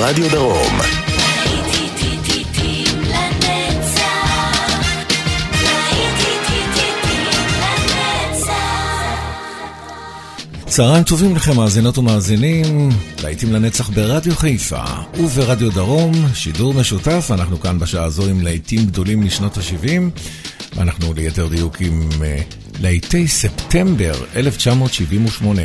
רדיו דרום. צהריים טובים לכם, מאזינות ומאזינים, להיטים לנצח ברדיו חיפה וברדיו דרום, שידור משותף, אנחנו כאן בשעה הזו עם להיטים גדולים משנות ה-70, ואנחנו ליתר דיוק עם אה, להיטי ספטמבר 1978.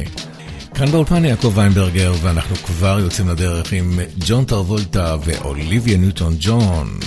כאן באולפן יעקב ויינברגר, ואנחנו כבר יוצאים לדרך עם ג'ון טרבולטה ואוליביה ניוטון ג'ון.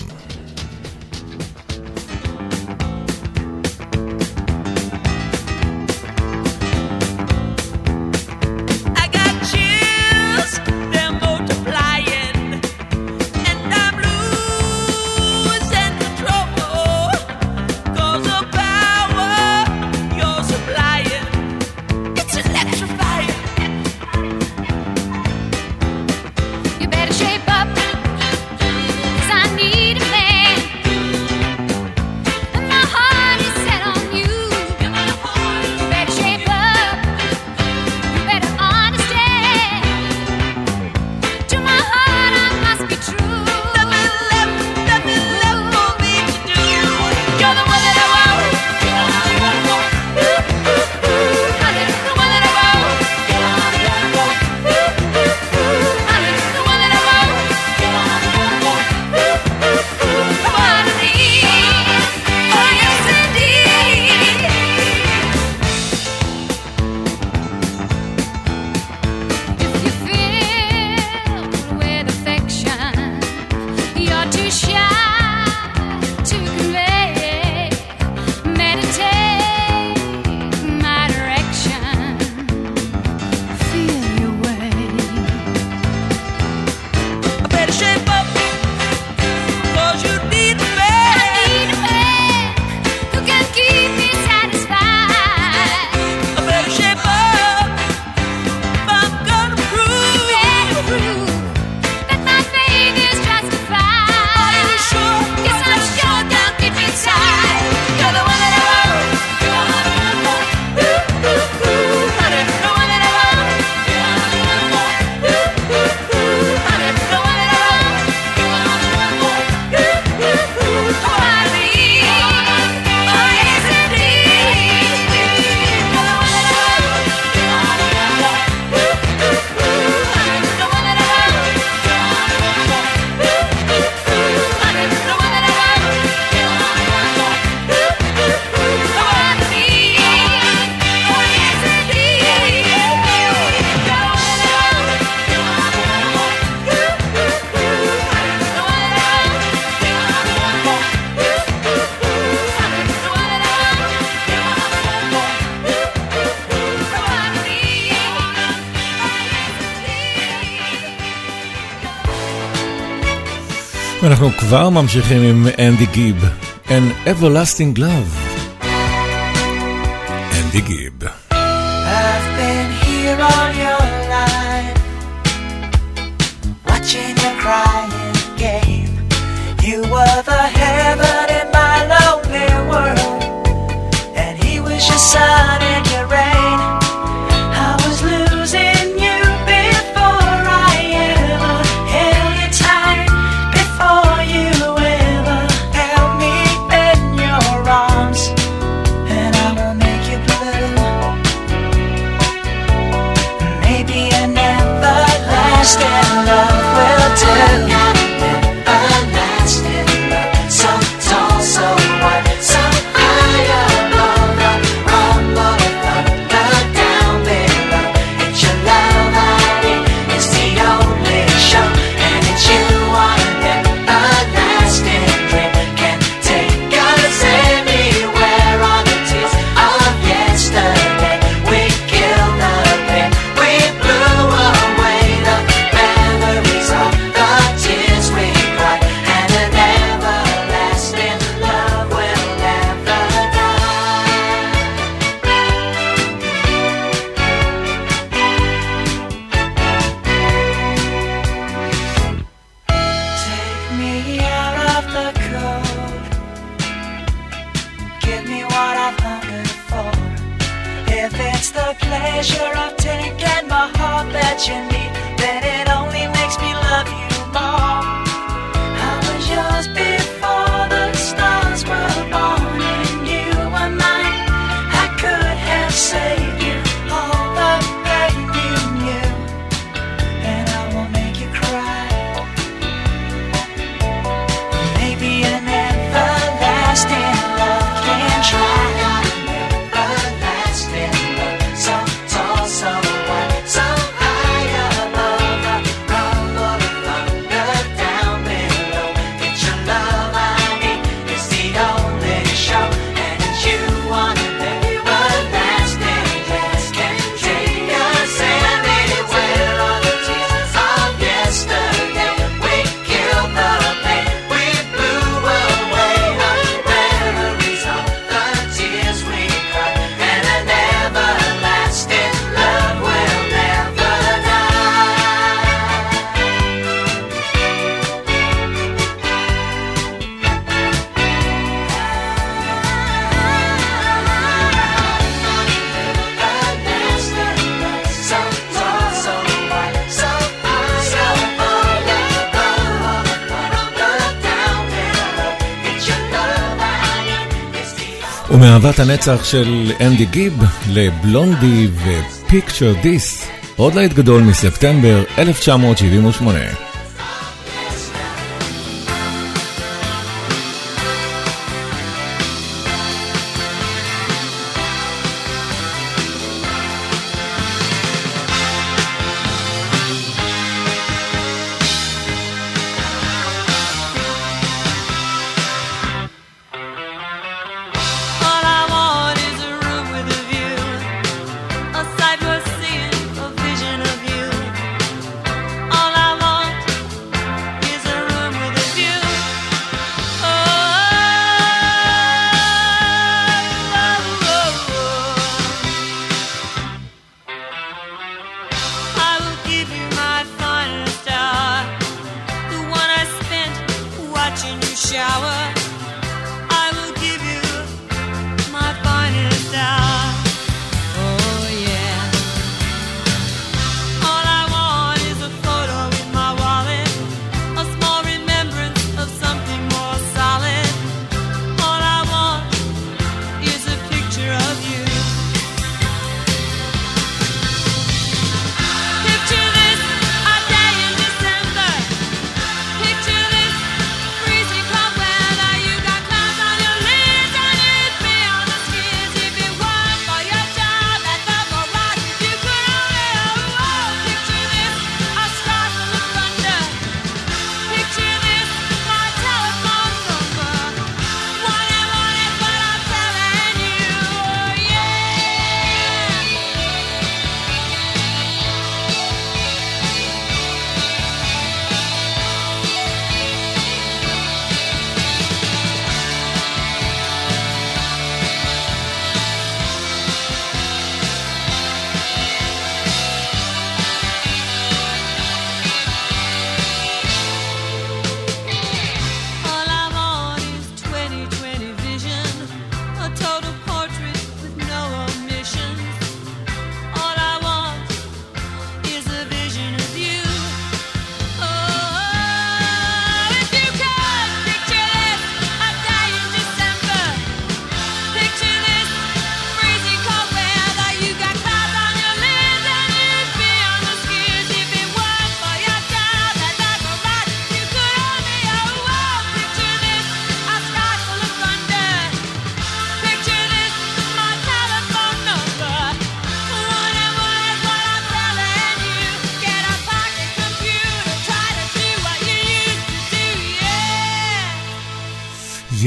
כבר ממשיכים עם אנדי גיב, An Everlasting Love. אנדי גיב. אהבת הנצח של אנדי גיב לבלונדי ופיקצ'ר דיס, עוד להיט גדול מספטמבר 1978.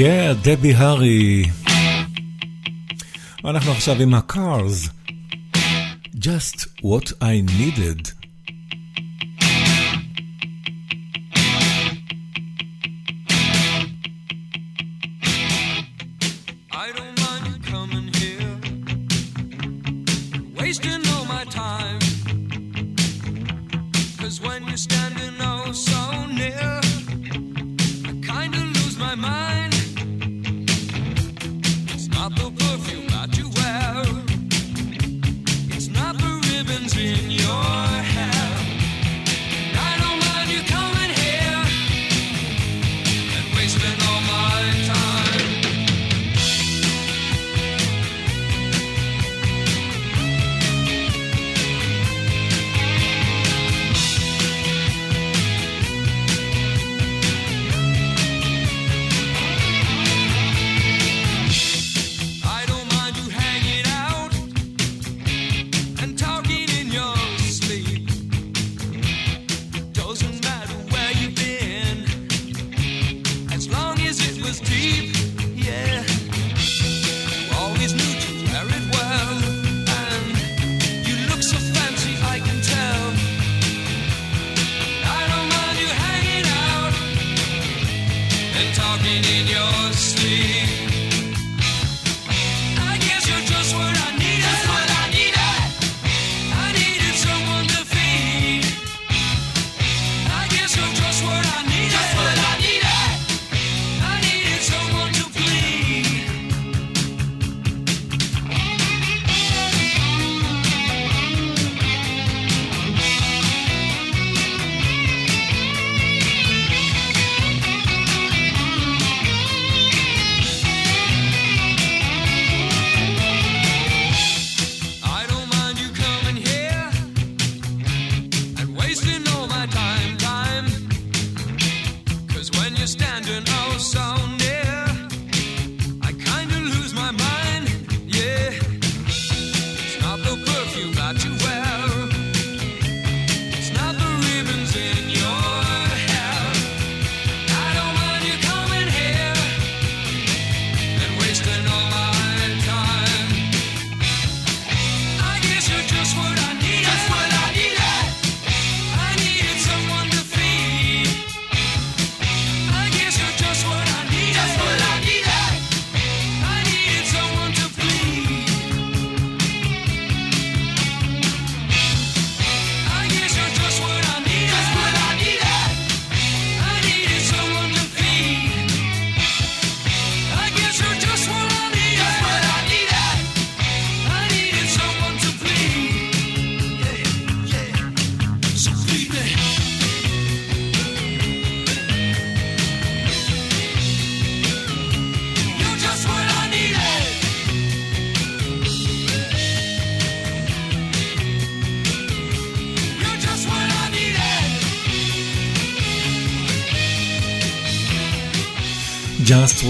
כן, דבי הארי. ואנחנו עכשיו עם הקארס. Just what I needed.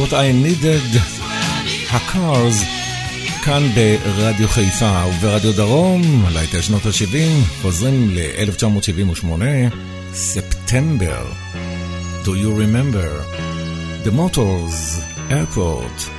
הספורט I needed ה-cars כאן ברדיו חיפה וברדיו דרום, להיטי שנות ה-70, חוזרים ל-1978, ספטמבר. Do you remember? The Motors Airport.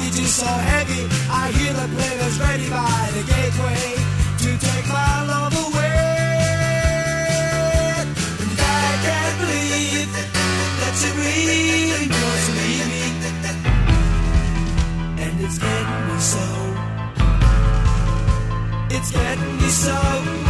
baggage so heavy. I hear the players ready by the gateway to take my love away. And I can't believe that you really must leave me. and it's getting me so. It's getting me so.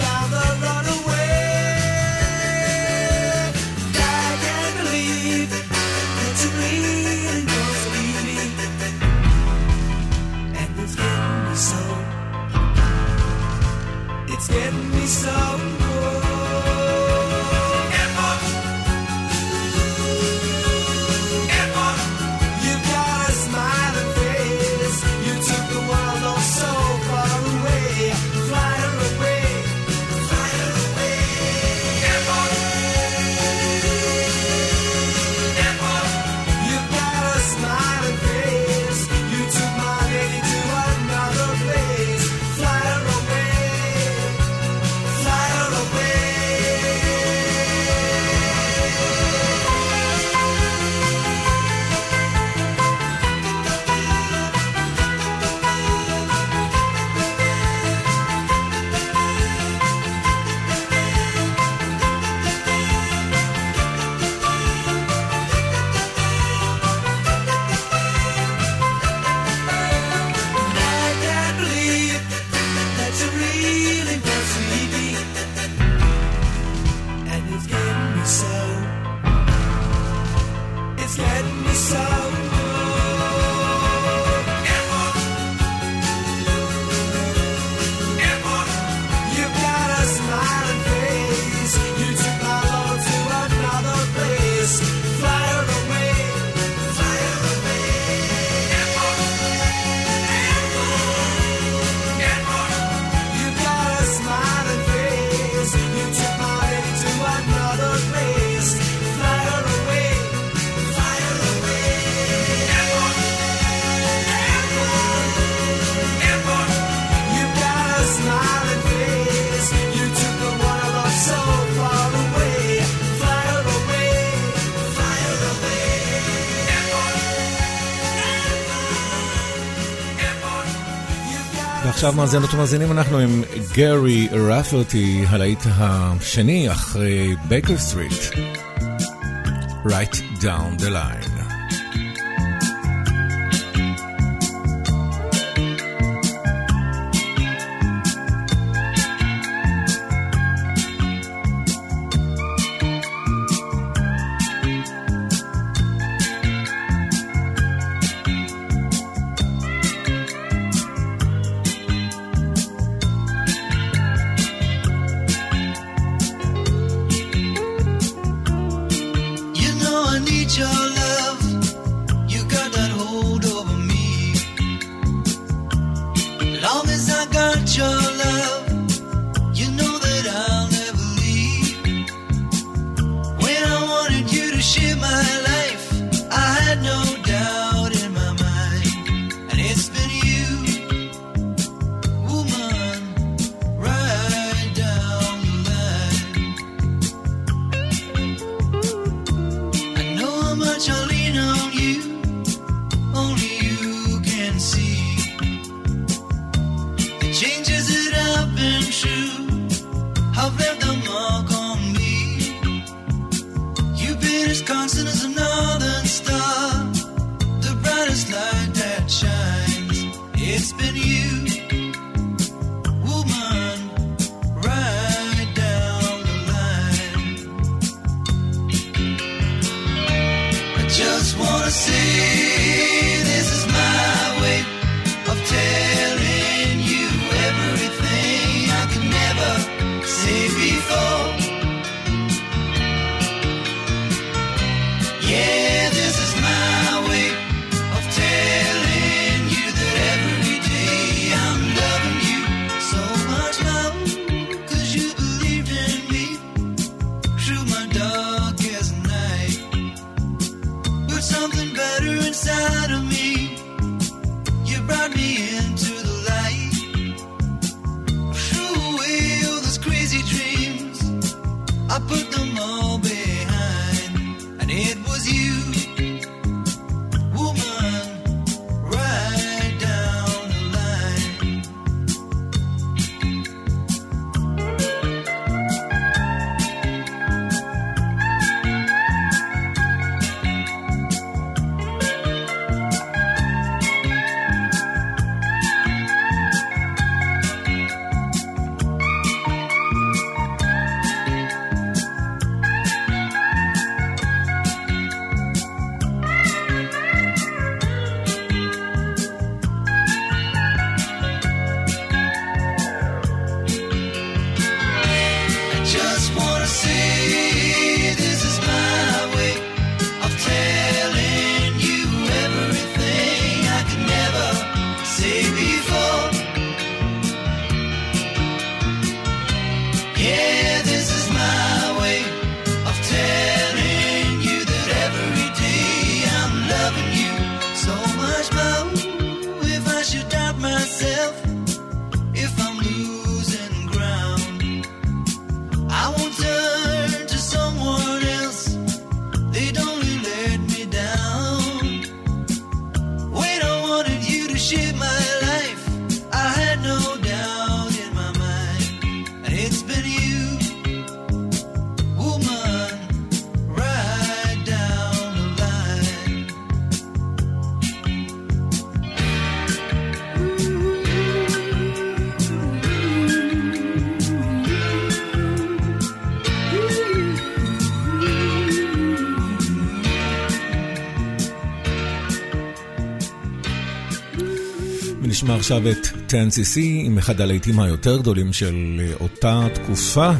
down the runaway. ועכשיו מאזינות ומאזינים אנחנו עם ג'רי רפרטי, הלהיט השני אחרי Baker Street. Right down the line. עכשיו את 10CC עם אחד הלהיטים היותר גדולים של אה, אותה תקופה,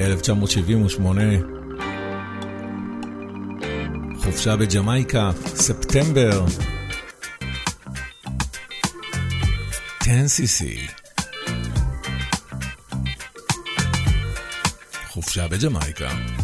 1978, חופשה בג'מייקה, ספטמבר, 10CC, חופשה בג'מייקה.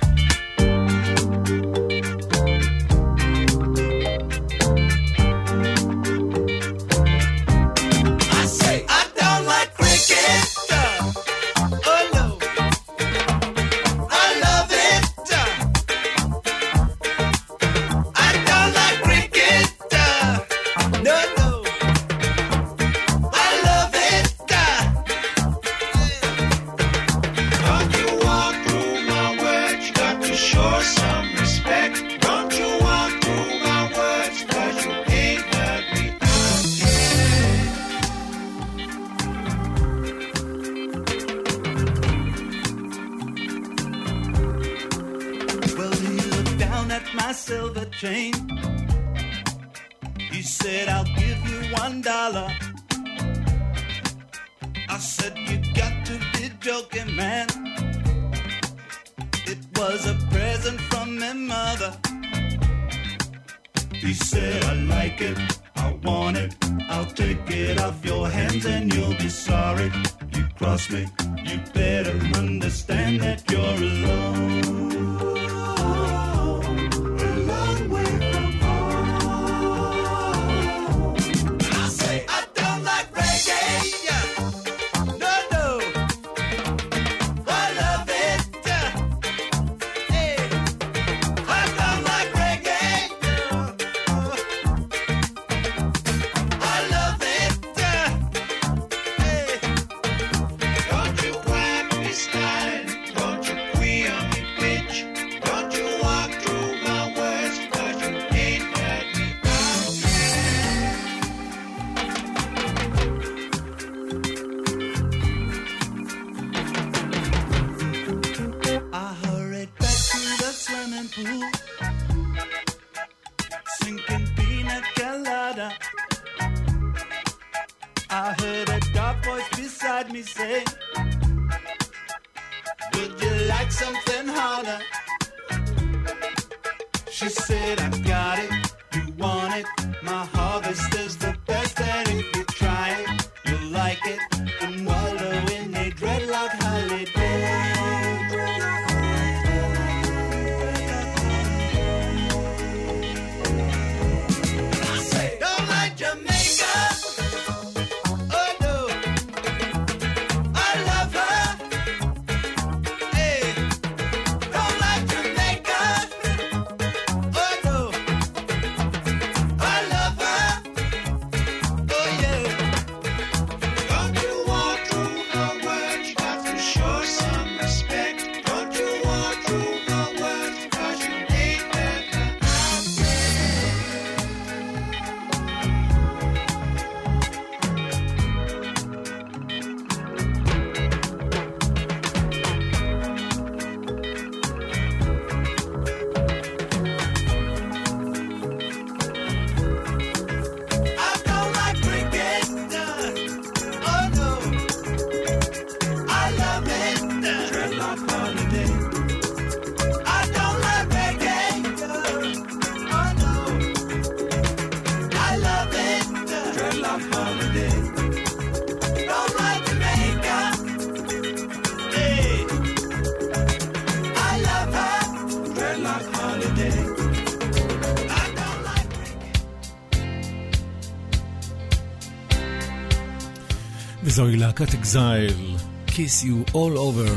להקת אקזייל, Kiss You All Over.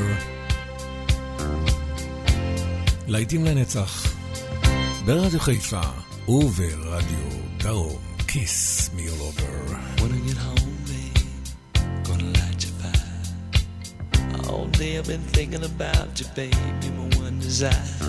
להיטים לנצח, ברדיו חיפה וברדיו דרום, Kiss Me All Over. All day I've been thinking about you, my one desire.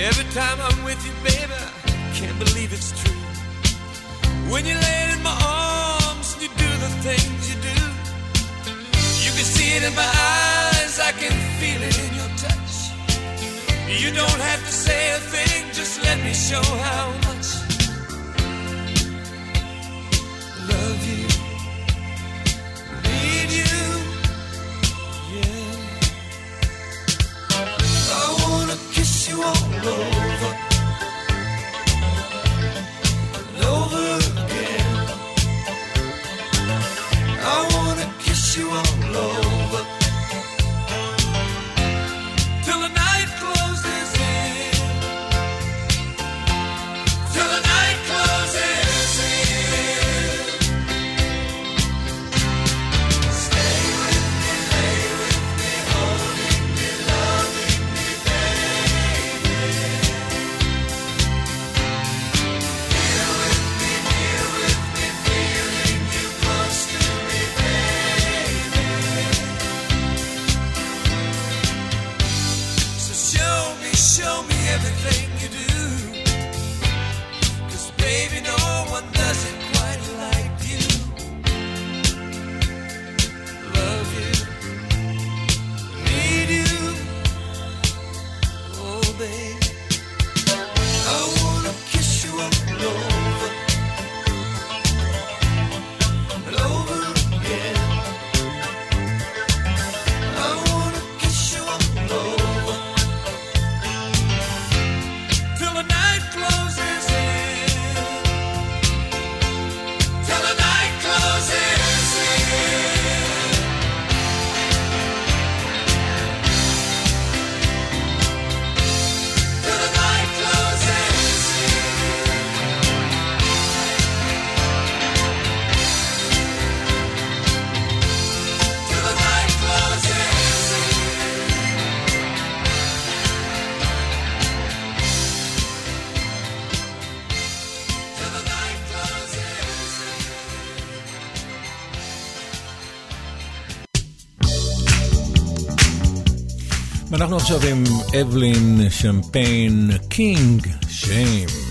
Every time I'm with you, baby, I can't believe it's true. When you lay in my arms and you do the things you do, you can see it in my eyes, I can feel it in your touch. You don't have to say a thing, just let me show how much you all over, over again. I wanna kiss you all over עכשיו עם אבלין שמפיין קינג שיים.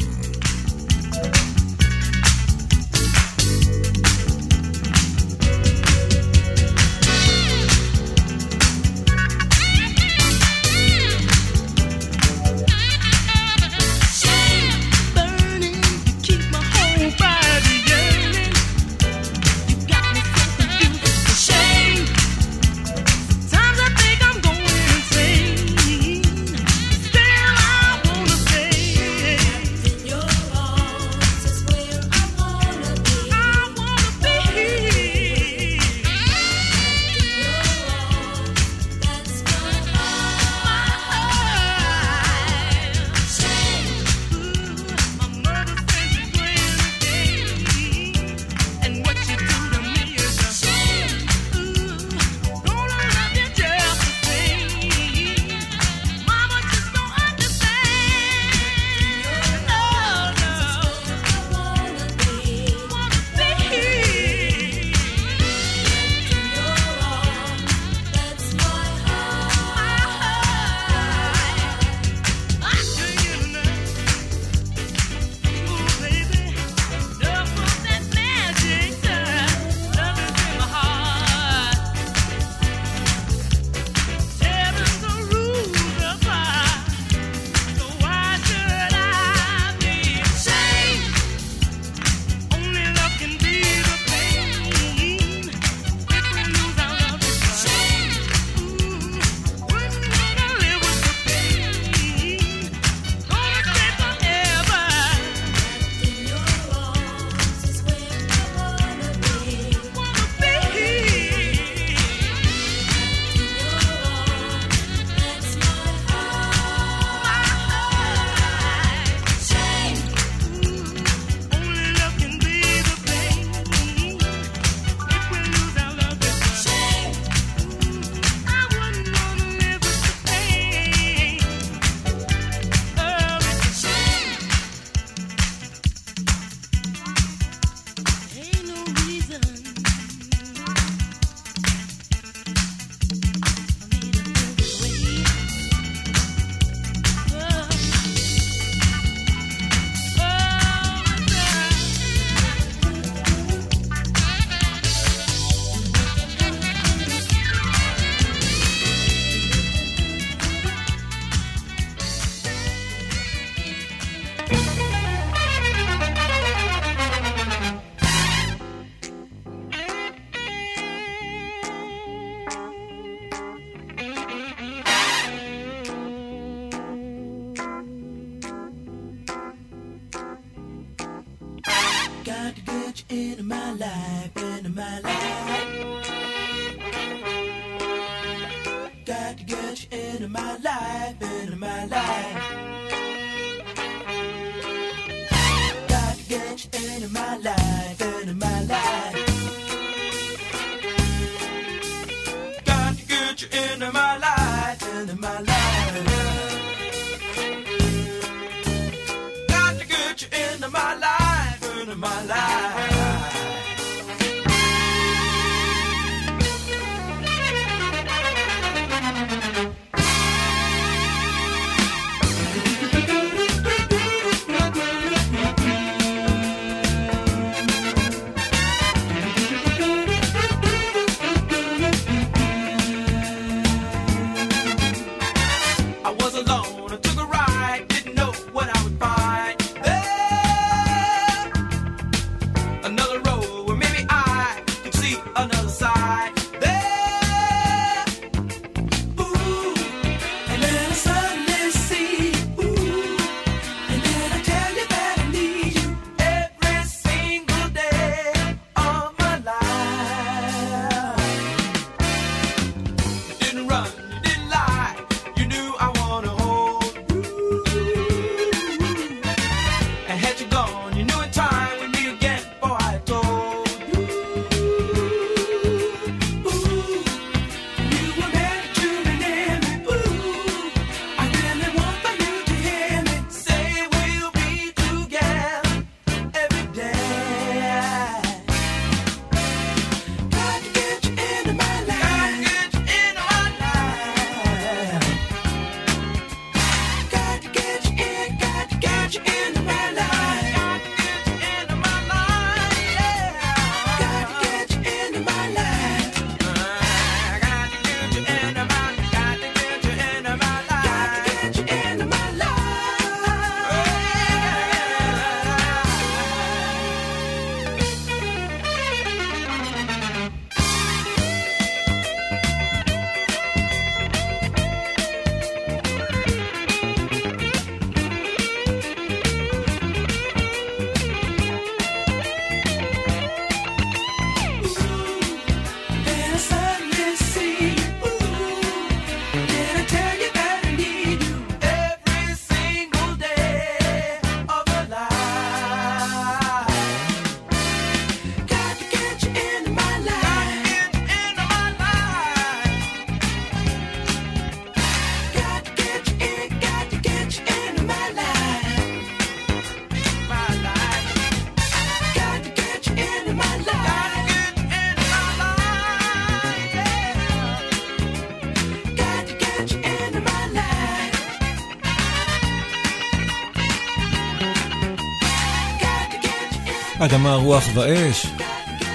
אדמה, רוח ואש.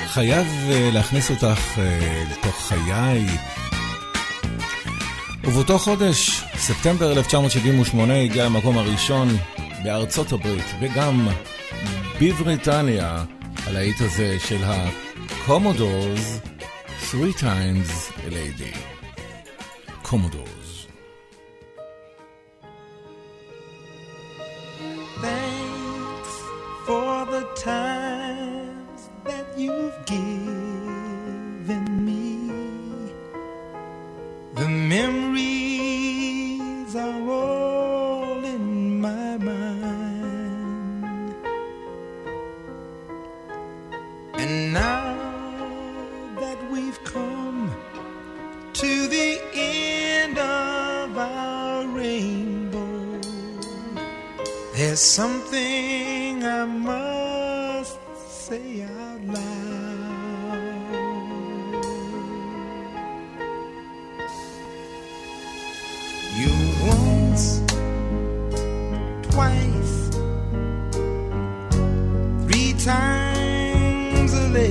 חייב uh, להכניס אותך uh, לתוך חיי. ובאותו חודש, ספטמבר 1978, הגיע למקום הראשון בארצות הברית, וגם בבריטניה, על האיט הזה של ה-Commodores, three times a lady. קומודורס.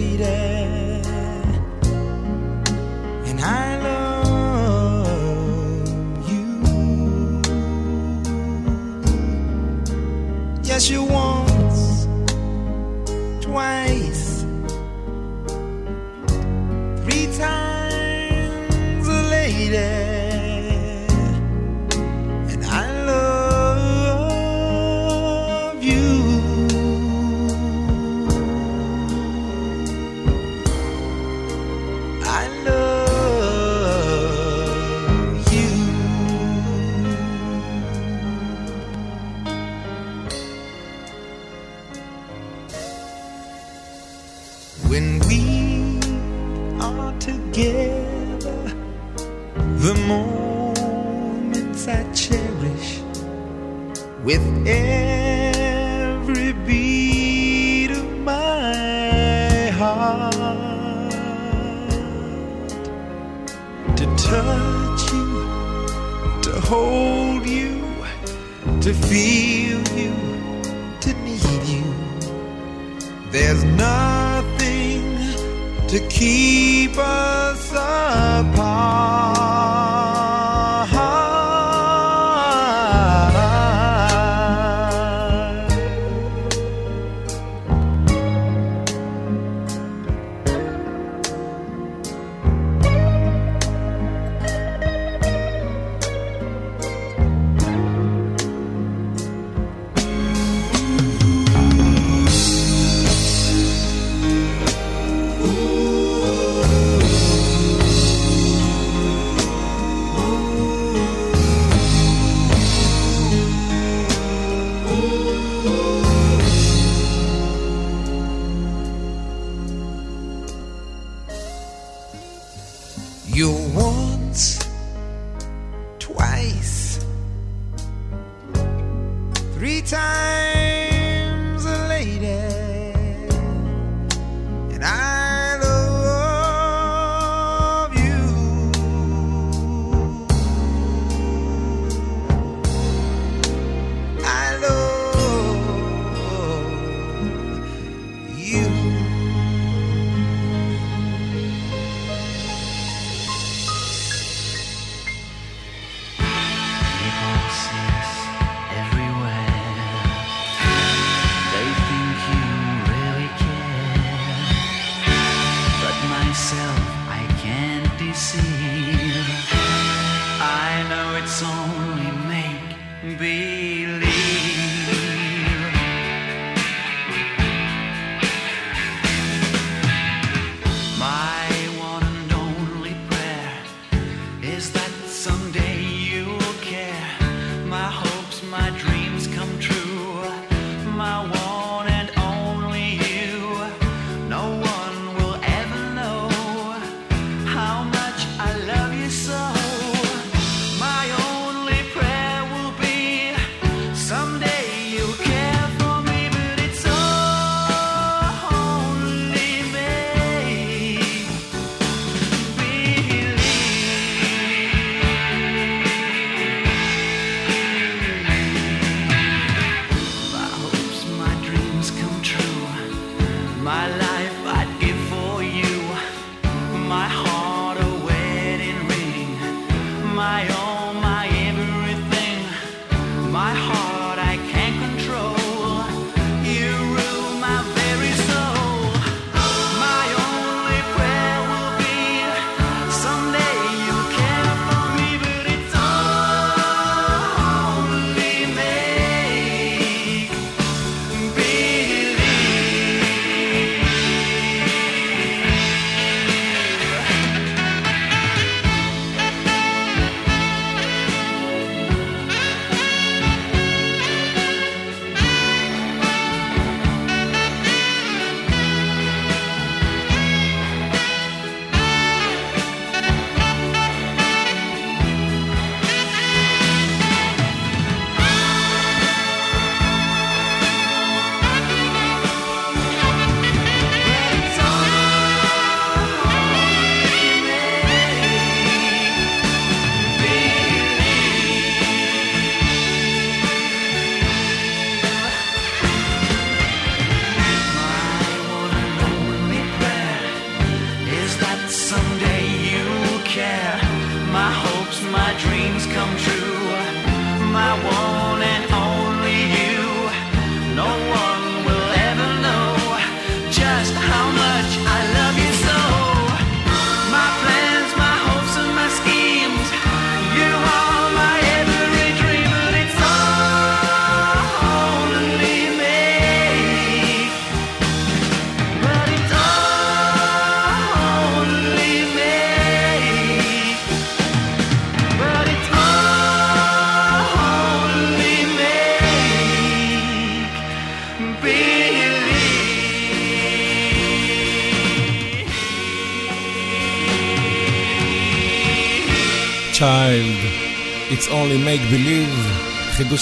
waiting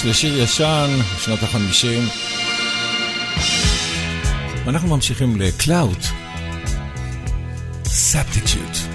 פירוש לשיר ישן, שנות החמישים. אנחנו ממשיכים ל Clout, Substitute.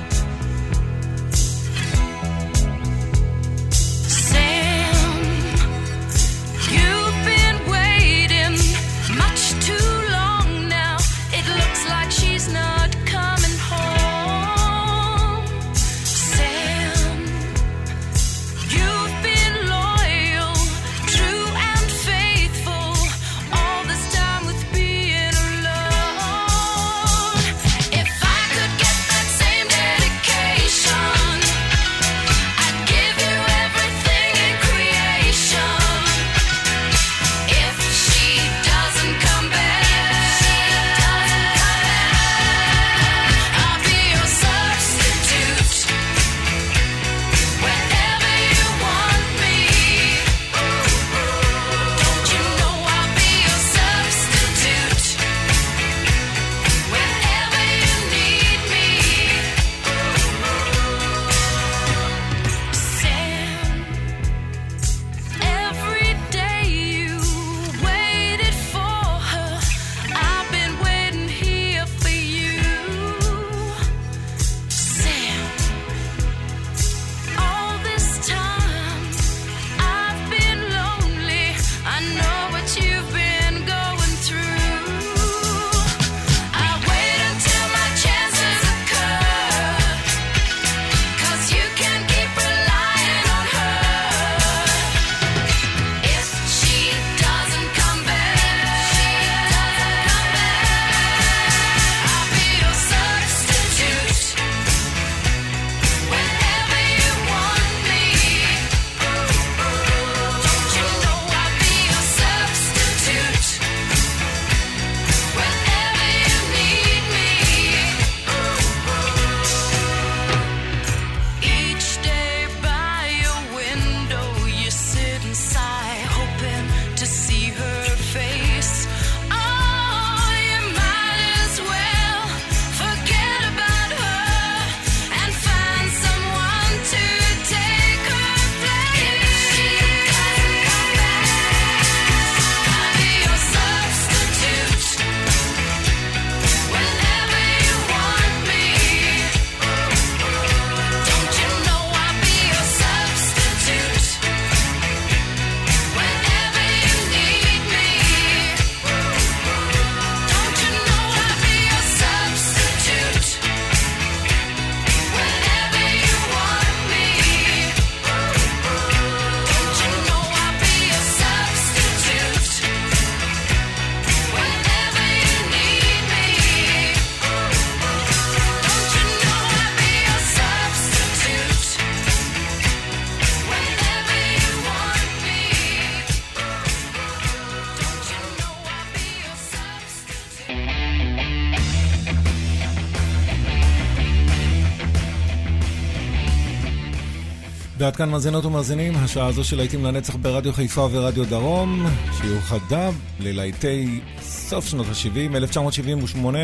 כאן מאזינות ומאזינים, השעה הזו של להיטים לנצח ברדיו חיפה ורדיו דרום, שיוחדה ללהיטי סוף שנות ה-70, 1978,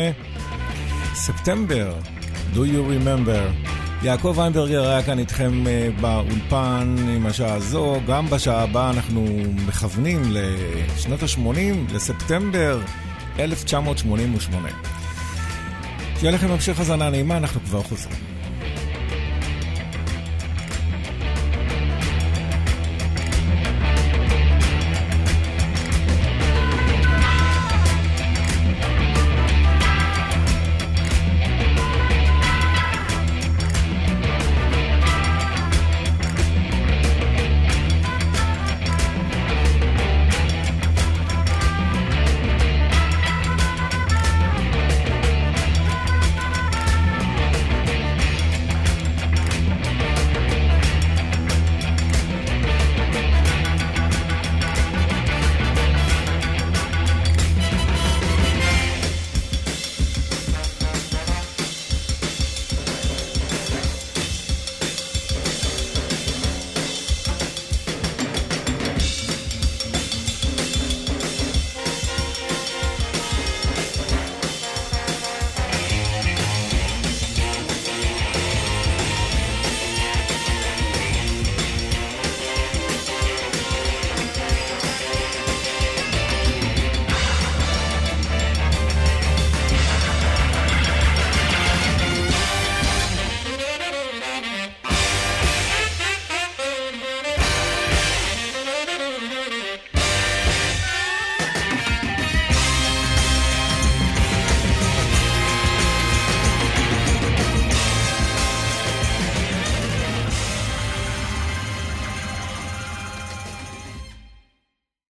ספטמבר, Do you remember? יעקב איינברגר היה כאן איתכם אה, באולפן עם השעה הזו, גם בשעה הבאה אנחנו מכוונים לשנות ה-80, לספטמבר 1988. שיהיה לכם המשך הזנה נעימה, אנחנו כבר חוזרים.